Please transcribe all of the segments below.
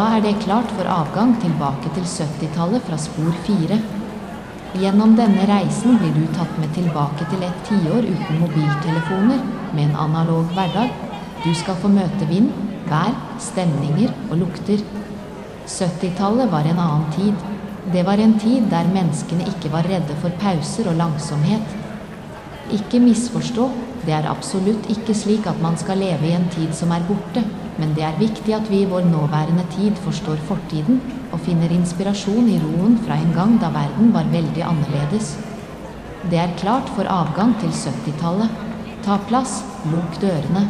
Da er det klart for avgang tilbake til 70-tallet fra spor 4. Gjennom denne reisen blir du tatt med tilbake til et tiår uten mobiltelefoner, med en analog hverdag. Du skal få møte vind, vær, stemninger og lukter. 70-tallet var en annen tid. Det var en tid der menneskene ikke var redde for pauser og langsomhet. Ikke misforstå, det er absolutt ikke slik at man skal leve i en tid som er borte, men det er viktig at vi i vår nåværende tid forstår fortiden og finner inspirasjon i roen fra en gang da verden var veldig annerledes. Det er klart for avgang til 70-tallet. Ta plass, lukk dørene.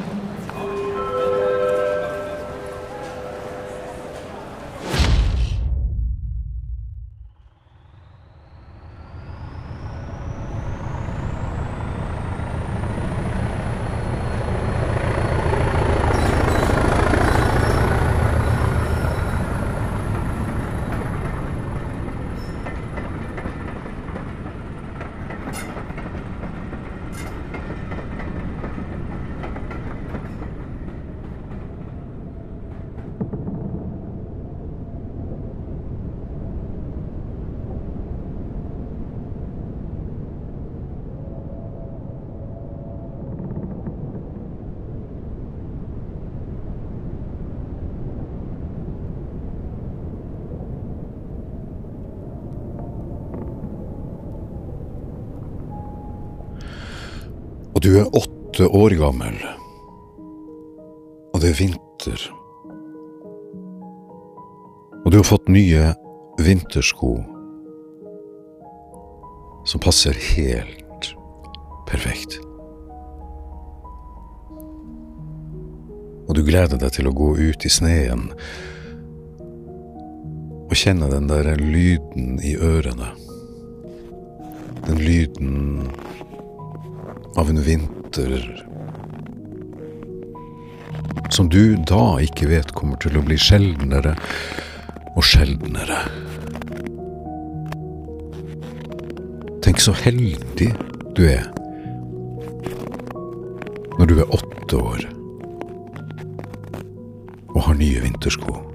Og du er åtte år gammel. Og det er vinter. Og du har fått nye vintersko som passer helt perfekt. Og du gleder deg til å gå ut i sneen og kjenne den der lyden i ørene. Den lyden av en vinter som du da ikke vet kommer til å bli sjeldnere og sjeldnere. Tenk så heldig du er når du er åtte år og har nye vintersko.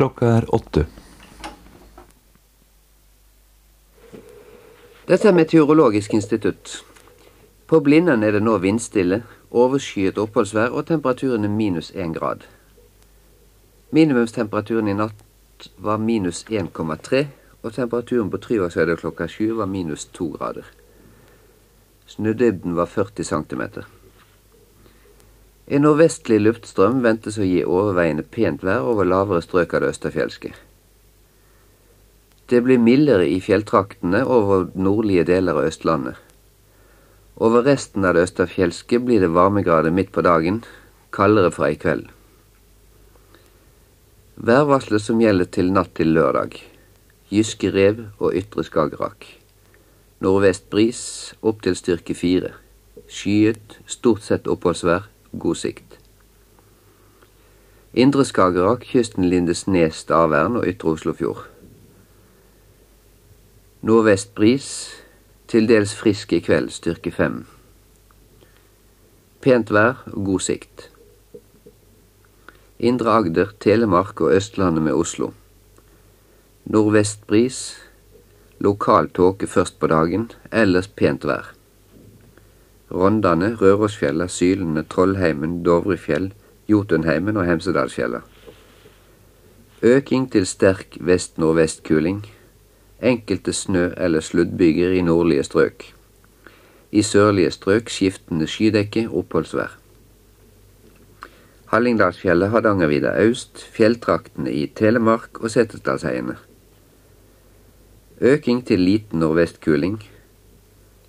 Klokka er åtte. Dette er Meteorologisk institutt. På Blindern er det nå vindstille, overskyet oppholdsvær og temperaturen er minus én grad. Minimumstemperaturen i natt var minus 1,3, og temperaturen på Tryvågshøyda klokka sju var minus to grader. Snødybden var 40 cm. En nordvestlig luftstrøm ventes å gi overveiende pent vær over lavere strøk av det østafjelske. Det blir mildere i fjelltraktene over nordlige deler av Østlandet. Over resten av det østafjelske blir det varmegrader midt på dagen, kaldere fra i kveld. Værvarselet som gjelder til natt til lørdag. Jyske rev og ytre Skagerrak. Nordvest bris opp til styrke fire. Skyet, stort sett oppholdsvær, god sikt. Indre Skagerrak, kysten Lindesnes, Stavern og ytre Oslofjord. Nordvest bris, til dels frisk i kveld, styrke fem. Pent vær god sikt. Indre Agder, Telemark og Østlandet med Oslo. Nordvest bris, lokal tåke først på dagen, ellers pent vær. Rondane, Rørosfjella, Sylene, Trollheimen, Dovrefjell, Jotunheimen og Hemsedalsfjella. Øking til sterk vest-nordvest-kuling. Enkelte snø- eller sluddbyger i nordlige strøk. I sørlige strøk skiftende skydekke, oppholdsvær. Hallingdalsfjellet, Hardangervidda øst, fjelltraktene i Telemark og Setesdalsheiene. Øking til liten nordvestkuling.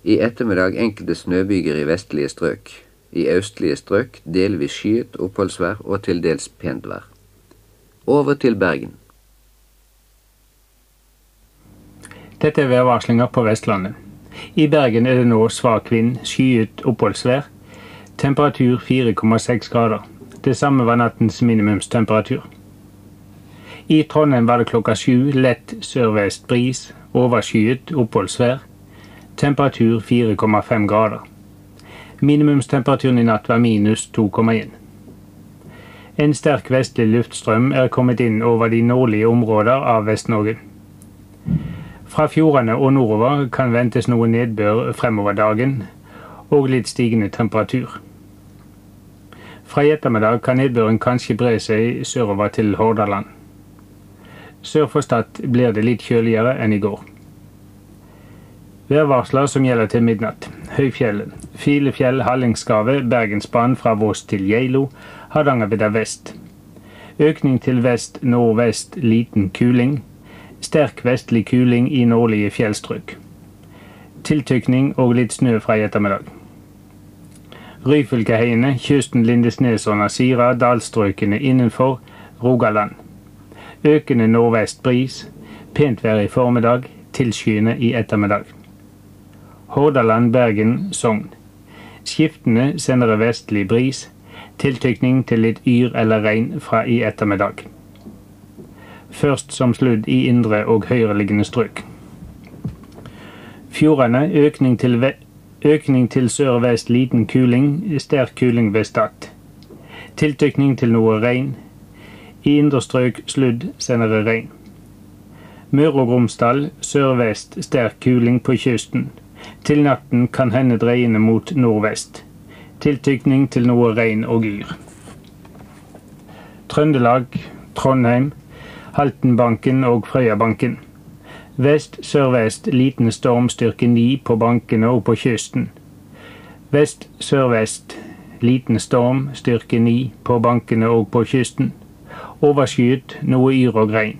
I ettermiddag enkelte snøbyger i vestlige strøk. I østlige strøk delvis skyet oppholdsvær og til dels pent vær. Over til Bergen. Dette er værvarslinga på Vestlandet. I Bergen er det nå svak vind, skyet oppholdsvær. Temperatur 4,6 grader. Det samme var nattens minimumstemperatur. I Trondheim var det klokka sju lett sørvest bris, overskyet oppholdsvær. Temperatur 4,5 grader. Minimumstemperaturen i natt var minus 2,1. En sterk vestlig luftstrøm er kommet inn over de nordlige områder av Vest-Norge. Fra fjordene og nordover kan ventes noe nedbør fremover dagen, og litt stigende temperatur. Fra i ettermiddag kan nedbøren kanskje bre seg sørover til Hordaland. Sør for Stad blir det litt kjøligere enn i går. Værvarsler som gjelder til midnatt. Høyfjellet. Filefjell, Hallingskarvet, Bergensbanen fra Voss til Geilo, Hardangervidda vest. Økning til vest-nordvest liten kuling. Sterk vestlig kuling i nordlige fjellstrøk. Tiltykning og litt snø fra i ettermiddag. Ryfylkeheiene, kysten Lindesnes og Nasira, dalstrøkene innenfor, Rogaland. Økende nordvest bris. Pent vær i formiddag, tilskyende i ettermiddag. Hordaland, Bergen, Sogn. Skiftende senere vestlig bris. Tiltykning til litt yr eller regn fra i ettermiddag. Først som sludd i indre og høyereliggende strøk. Fjordene økning til, økning til sør-vest liten kuling, sterk kuling ved Stad. Tiltykning til noe regn. I indre strøk sludd, senere regn. Møre og Romsdal sørvest sterk kuling på kysten. Til natten kan hende dreiende mot nordvest. Tiltykning til noe regn og yr. Trøndelag, Trondheim, Haltenbanken og Frøyabanken. Vest-sørvest liten storm styrke 9 på bankene og på kysten. Vest-sørvest liten storm styrke 9 på bankene og på kysten. Overskyet noe yr og regn.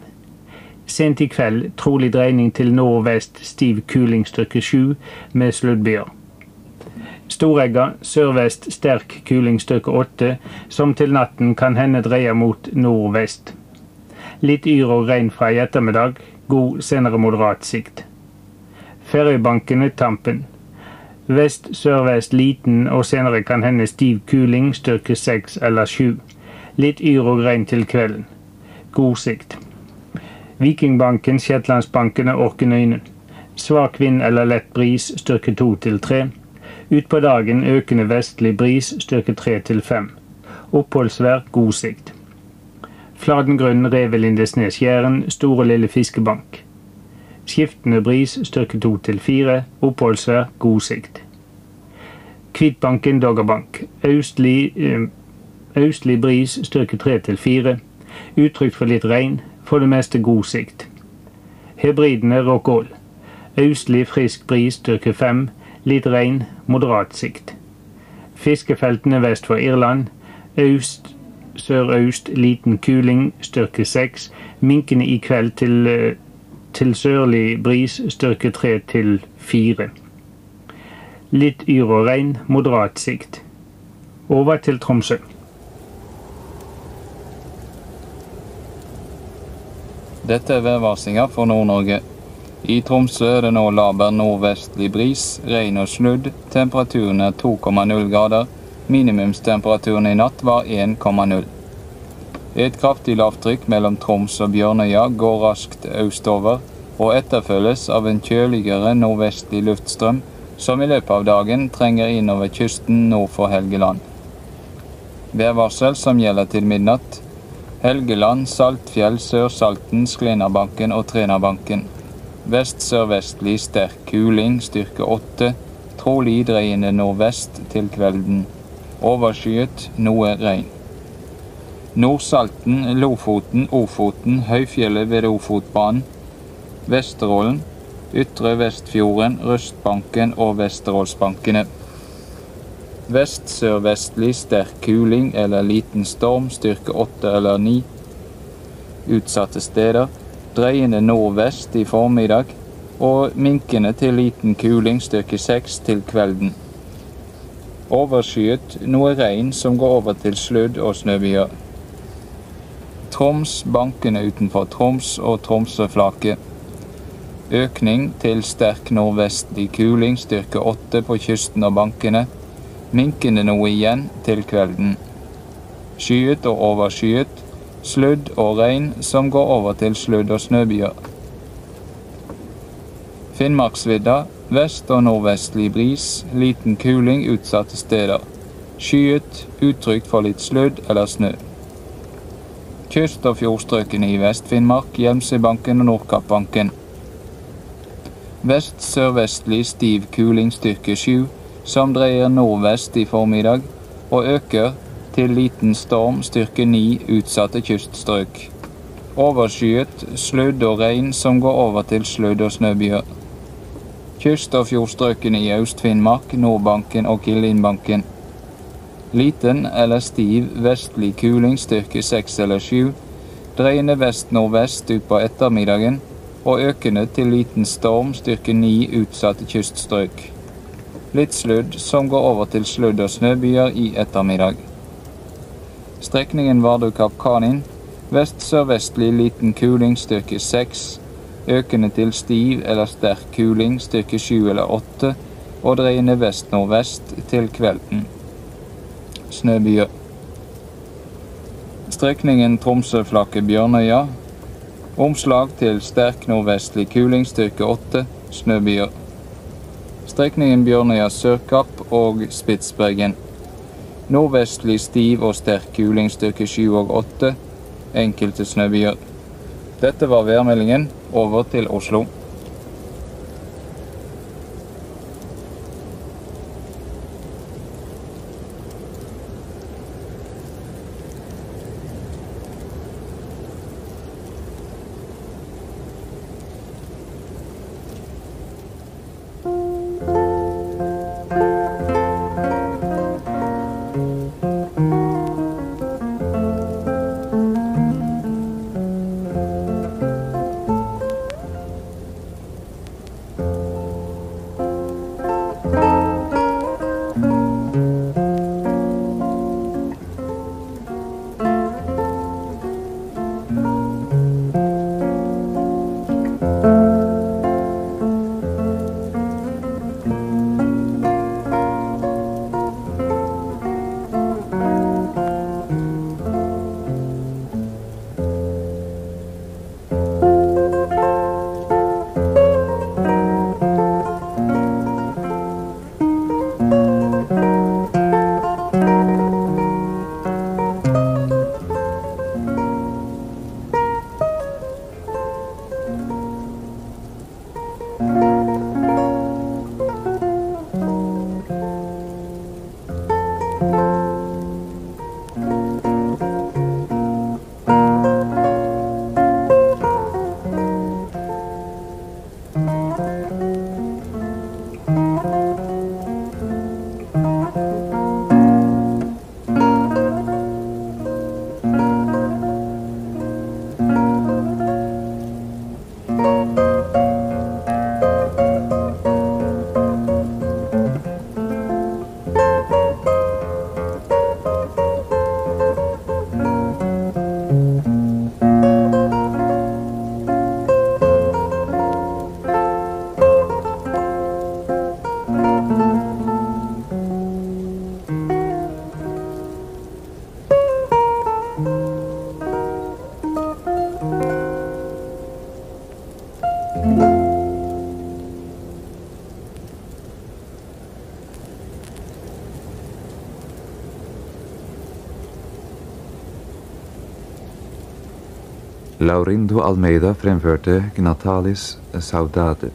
Sent i kveld trolig dreining til nordvest stiv kuling styrke 7 med sluddbyer. Storegga sørvest sterk kuling styrke 8, som til natten kan hende dreier mot nordvest. Litt yr og regn fra i ettermiddag, god senere moderat sikt. Ferjebankene Tampen. Vest-sørvest liten og senere kan hende stiv kuling styrke 6 eller 7. Litt yr og regn til kvelden. God sikt. Vikingbanken, Shetlandsbankene, Orknøyene. Svak vind eller lett bris, styrke 2 til 3. Utpå dagen økende vestlig bris, styrke 3 til 5. Oppholdsvær, god sikt. Fladen grunn, Reve Jæren, Store Lille Fiskebank. Skiftende bris, styrke 2 til 4, oppholdsvær, god sikt. Kvitbanken, Doggerbank. Østlig, eh, østlig bris, styrke 3 til 4. Utrygt for litt regn, for det meste god sikt. Hebridene Rockall. Østlig frisk bris, styrke 5. Litt regn, moderat sikt. Fiskefeltene vest for Irland. Øst, sørøst, liten kuling, styrke 6. Minkene i kveld til, eh, til sørlig bris, styrke 3 til 4. Litt yr og regn, moderat sikt. Over til Tromsø. Dette er værvarslinga for Nord-Norge. I Tromsø er det nå laber nordvestlig bris, regn og sludd. Temperaturen er 2,0 grader. Minimumstemperaturen i natt var 1,0. Et kraftig lavtrykk mellom Troms og Bjørnøya går raskt østover, og etterfølges av en kjøligere nordvestlig luftstrøm som i løpet av dagen trenger innover kysten nord for Helgeland. Værvarsel som gjelder til midnatt. Helgeland, Saltfjell, Sør-Salten, Sklenabanken og Trenabanken. Vest-sørvestlig sterk kuling, styrke 8. Trolig dreiende nordvest til kvelden. Overskyet, noe regn. Nordsalten, Lofoten, Ofoten, Høyfjellet ved Ofotbanen. Vesterålen, Ytre Vestfjorden, Røstbanken og Vesterålsbankene. Vest-sørvestlig sterk kuling eller liten storm, styrke 8 eller 9. Utsatte steder. Dreiende nordvest i formiddag. Og minkende til liten kuling, styrke 6 til kvelden. Overskyet, noe regn som går over til sludd og snøbyger. Troms, bankene utenfor Troms og Tromsøflaket. Økning til sterk nordvestlig kuling, styrke 8 på kysten og bankene. Minkende noe igjen til kvelden. Skyet og overskyet. Sludd og regn som går over til sludd og snøbyger. Finnmarksvidda. Vest- og nordvestlig bris. Liten kuling utsatte steder. Skyet. Utrygt for litt sludd eller snø. Kyst- og fjordstrøkene i Vest-Finnmark, Hjelmsøybanken og Nordkappbanken. Vest-sørvestlig stiv kuling styrke 7, som dreier nordvest i formiddag, og øker til liten storm styrke 9 utsatte kyststrøk. Overskyet, sludd og regn som går over til sludd og snøbyger. Kyst- og fjordstrøkene i Øst-Finnmark, Nordbanken og Kilinbanken. Liten eller stiv vestlig kuling styrke 6 eller 7, dreiende vest-nordvest utpå ettermiddagen og økende til liten storm styrke 9 utsatte kyststrøk. Litt sludd som går over til sludd og snøbyger i ettermiddag. Strekningen Vardø-Kapkanin Vest-sørvestlig liten kuling styrke 6. Økende til stiv eller sterk kuling styrke 7 eller 8. Og dreiende vest-nordvest til kvelden. Snøbyer. Strekningen Tromsø-Flakke-Bjørnøya Omslag til sterk nordvestlig kuling styrke 8. Snøbyer. Strekningen Bjørnøya Sørkapp og Spitsbergen. Nordvestlig stiv og sterk kuling styrke 7 og 8. Enkelte snøbyger. Dette var værmeldingen. Over til Oslo. Laurindo Almeida fremførte Gnatalis Saudade.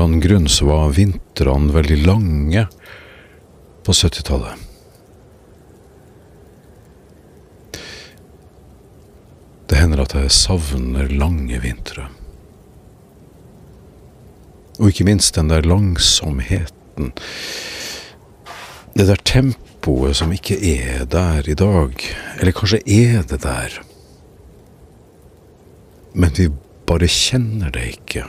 Annen grunn så var vintrene veldig lange på 70-tallet. Det hender at jeg savner lange vintre. Og ikke minst den der langsomheten. Det der tempoet som ikke er der i dag. Eller kanskje er det der. Men vi bare kjenner det ikke.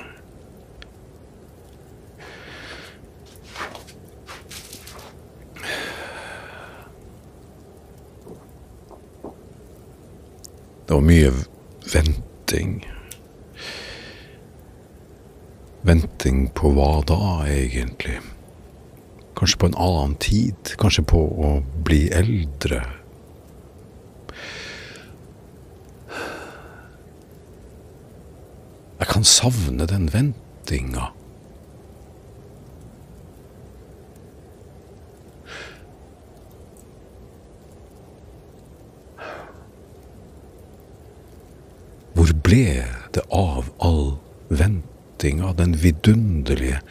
Var mye venting. Venting på hva da, egentlig? Kanskje på en annen tid? Kanskje på å bli eldre? Jeg kan savne den ventinga. Ble det av all ventinga, den vidunderlige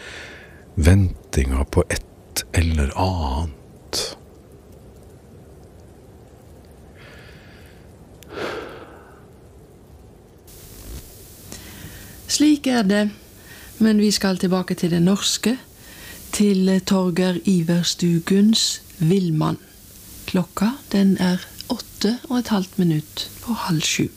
ventinga på et eller annet? Slik er det, men vi skal tilbake til det norske, til Torger Iverstuguns Villmann. Klokka den er åtte og et halvt minutt på halv sju.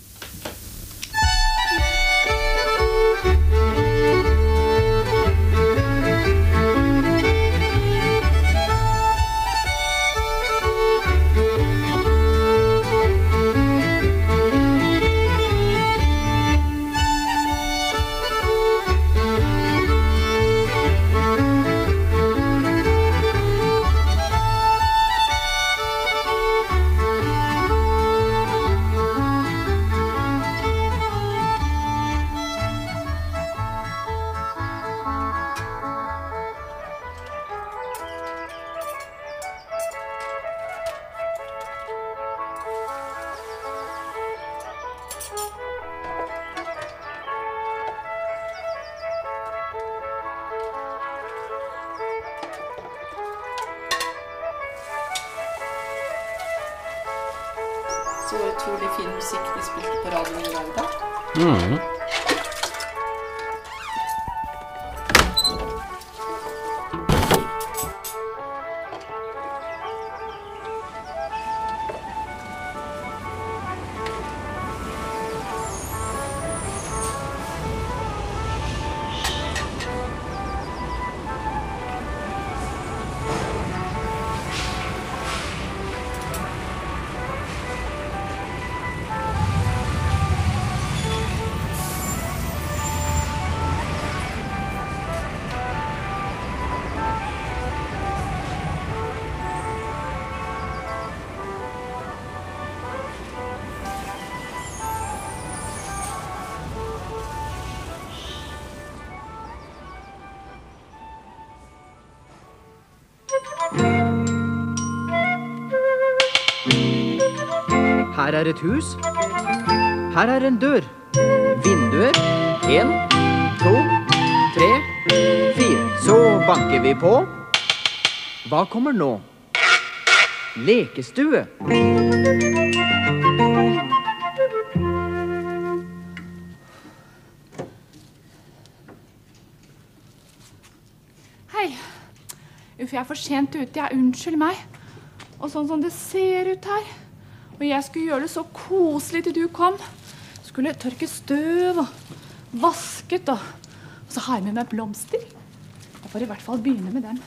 Utrolig fin musikk de spilte på radioen i dag, da. Her er et hus. Her er en dør. Vinduer. En, to, tre, fire. Så banker vi på. Hva kommer nå? Lekestue. Hei. Uff, jeg er for sent ute. Jeg unnskyld meg. Og sånn som det ser ut her. Og jeg skulle gjøre det så koselig til du kom. Skulle tørke støv og vasket og Og så har jeg med meg blomster. Jeg får i hvert fall begynne med dem.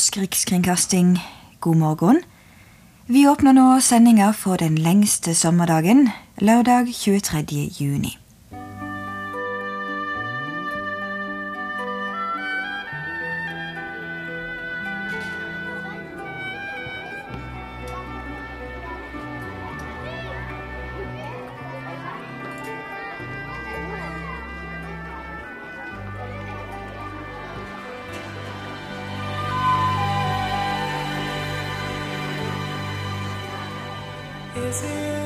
Norsk Rikskringkasting. God morgen. Vi åpner nå sendinga for den lengste sommerdagen, lørdag 23. juni. is here.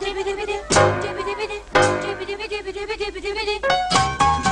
Dibidi bidi, dibidi bidi, dibidi bidi, dibidi bidi.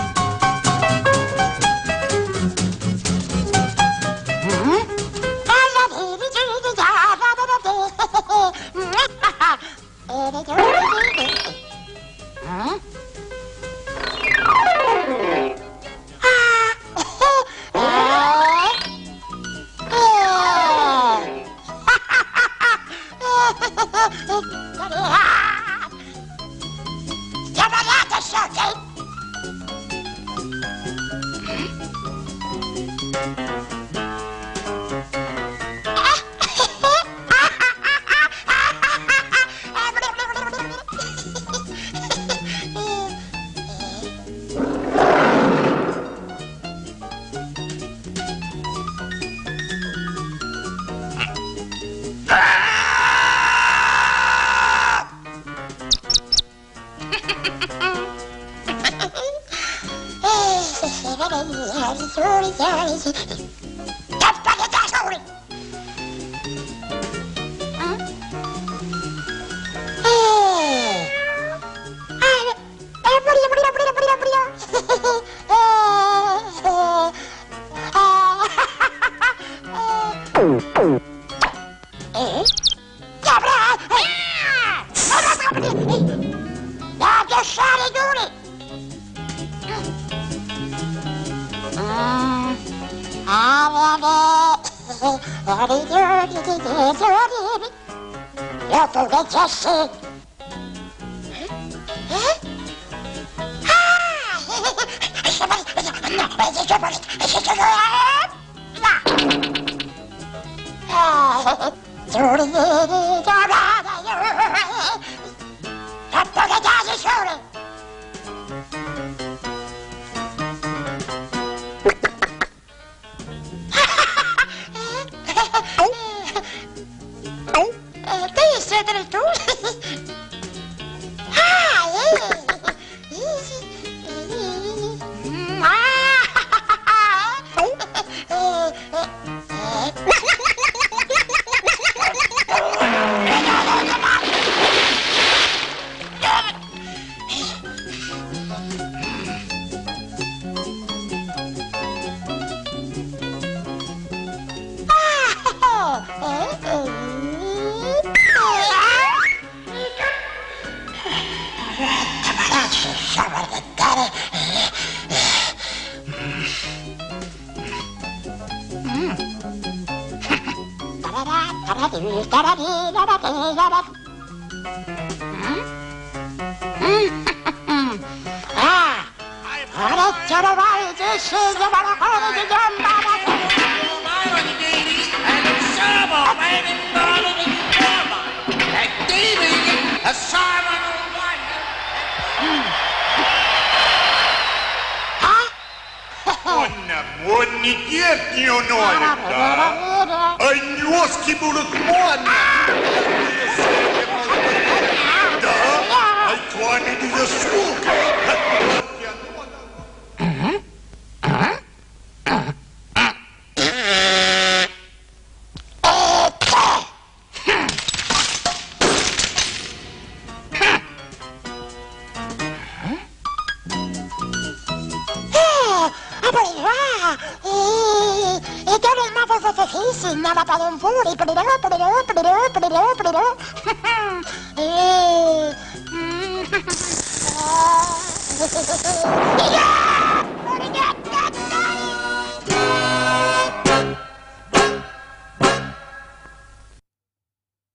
up, up.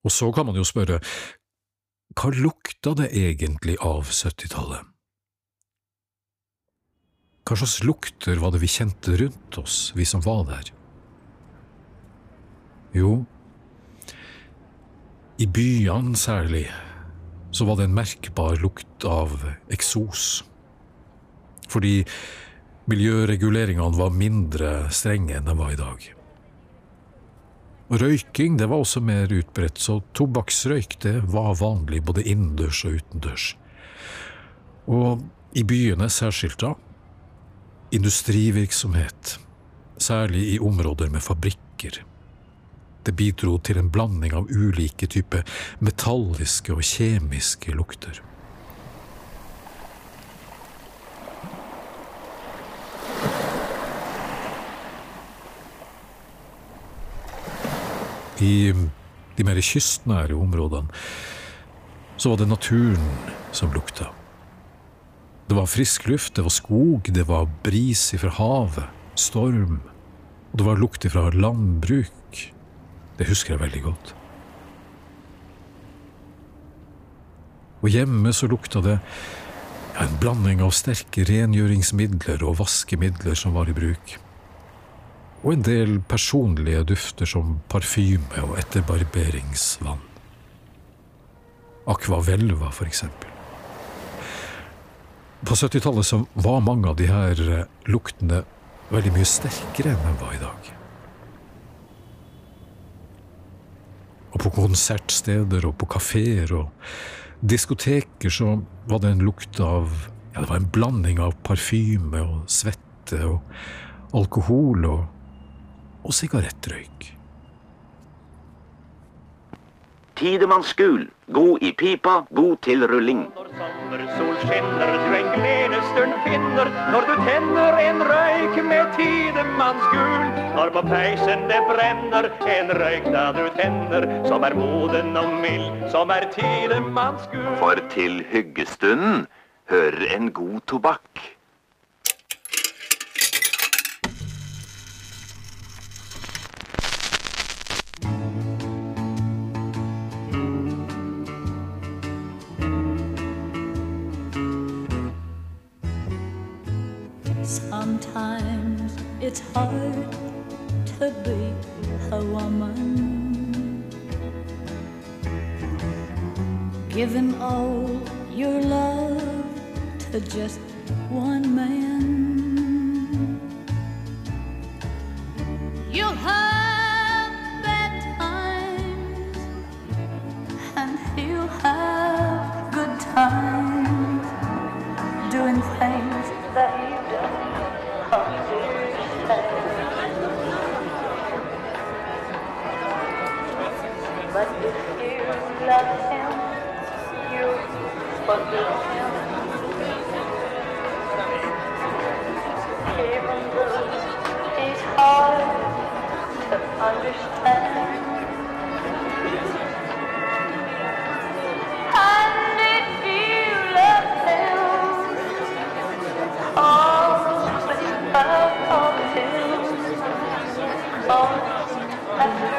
Og så kan man jo spørre, hva lukta det egentlig av 70-tallet? Hva slags lukter var det vi kjente rundt oss, vi som var der? Jo, i byene særlig, så var det en merkbar lukt av eksos. Fordi miljøreguleringene var mindre strenge enn de var i dag. Røyking det var også mer utbredt, så tobakksrøyk det var vanlig både innendørs og utendørs. Og i byene særskilt da, industrivirksomhet, særlig i områder med fabrikker. Det bidro til en blanding av ulike typer metalliske og kjemiske lukter. I de mer kystnære områdene så var det naturen som lukta. Det var frisk luft, det var skog, det var bris fra havet, storm, og det var lukt fra landbruk. Det husker jeg veldig godt. Og hjemme så lukta det ja, en blanding av sterke rengjøringsmidler og vaskemidler som var i bruk. Og en del personlige dufter som parfyme og etterbarberingsvann. Aquavelva, for eksempel. På 70-tallet så var mange av de her eh, luktene veldig mye sterkere enn de var i dag. Og på konsertsteder og på kafeer og diskoteker så var det en lukt av Ja, det var en blanding av parfyme og svette og alkohol og, og sigarettrøyk. Tidemannsgul. god i pipa, god til rulling. Når Sol skinner, du en gledesstund finner når du tenner en røyk med tidemannsgul. Når på peisen det brenner en røyk da du tenner, som er moden og mild, som er tidemannsgul. For til hyggestunden hører en god tobakk. Just own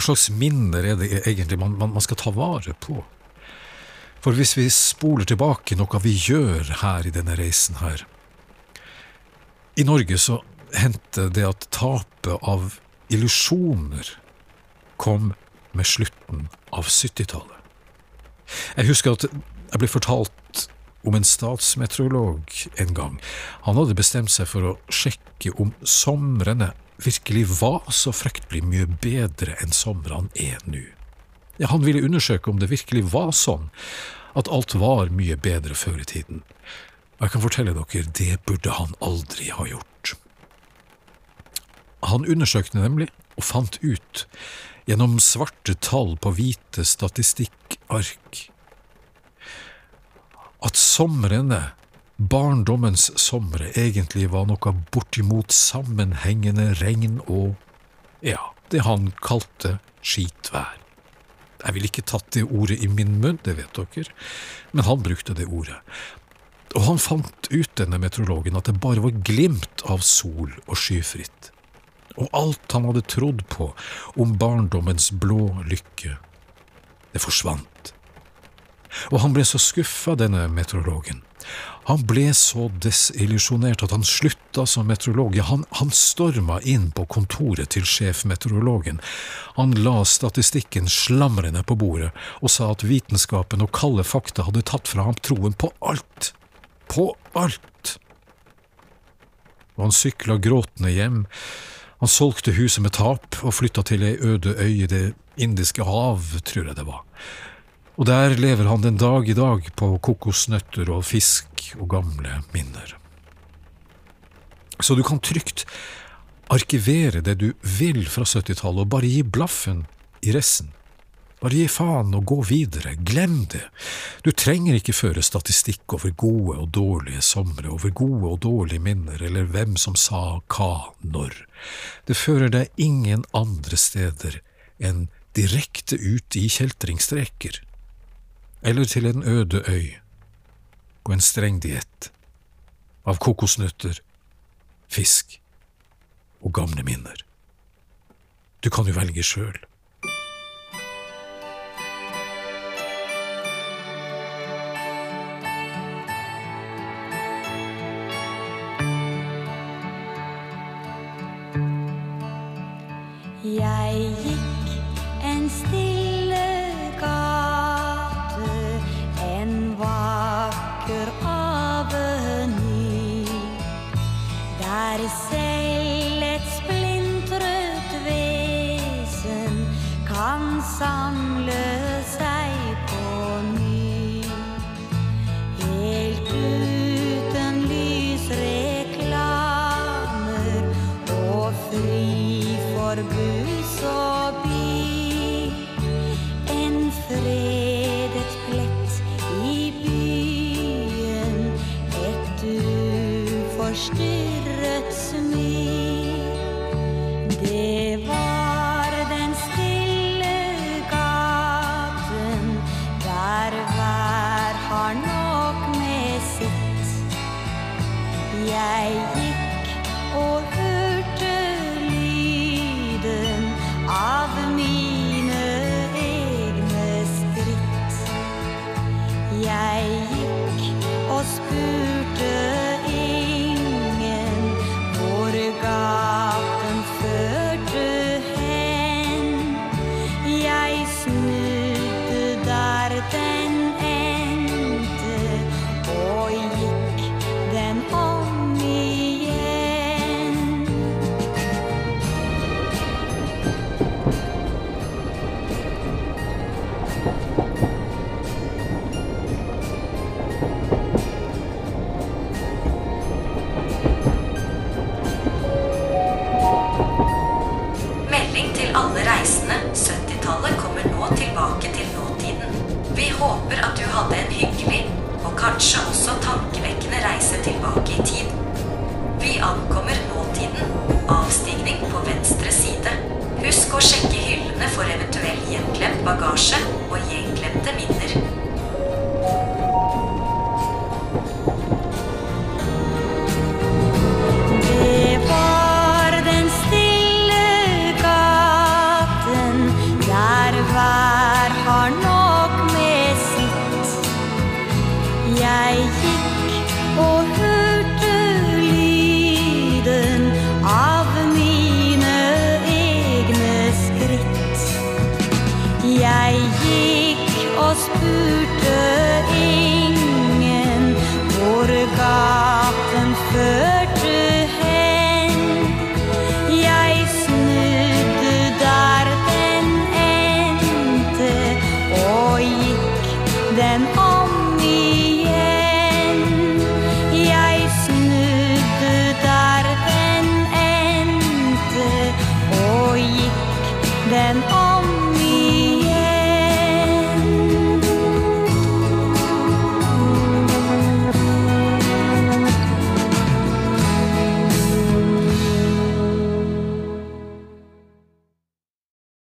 Hva slags minner er det egentlig man, man, man skal ta vare på? For hvis vi spoler tilbake noe vi gjør her i denne reisen her I Norge så hendte det at tapet av illusjoner kom med slutten av 70-tallet. Jeg husker at jeg ble fortalt om en statsmeteorolog en gang. Han hadde bestemt seg for å sjekke om somrene virkelig var så fryktelig mye bedre enn somrene er nå. Ja, han ville undersøke om det virkelig var sånn at alt var mye bedre før i tiden. Og jeg kan fortelle dere, det burde han aldri ha gjort. Han undersøkte nemlig, og fant ut, gjennom svarte tall på hvite statistikkark, at somrene, barndommens somre, egentlig var noe bortimot sammenhengende regn og, ja, det han kalte skitvær. Jeg ville ikke tatt det ordet i min munn, det vet dere, men han brukte det ordet. Og han fant ut, denne meteorologen, at det bare var glimt av sol og skyfritt. Og alt han hadde trodd på om barndommens blå lykke, det forsvant. Og han ble så skuffa, denne meteorologen. Han ble så desillusjonert at han slutta som meteorolog. Han, han storma inn på kontoret til sjefmeteorologen. Han la statistikken slamrende på bordet og sa at vitenskapen og kalde fakta hadde tatt fra ham troen på alt. På alt! Og han sykla gråtende hjem. Han solgte huset med tap og flytta til ei øde øy i Det indiske hav, tror jeg det var. Og der lever han den dag i dag på kokosnøtter og fisk og gamle minner. Så du kan trygt arkivere det du vil fra 70-tallet, og bare gi blaffen i resten. Bare gi faen og gå videre, glem det. Du trenger ikke føre statistikk over gode og dårlige somre, over gode og dårlige minner, eller hvem som sa hva når. Det fører deg ingen andre steder enn direkte ut i kjeltringstreker eller til en øde øy, og en streng diett, av kokosnøtter, fisk og gamle minner. Du kan jo velge sjøl. verstehe.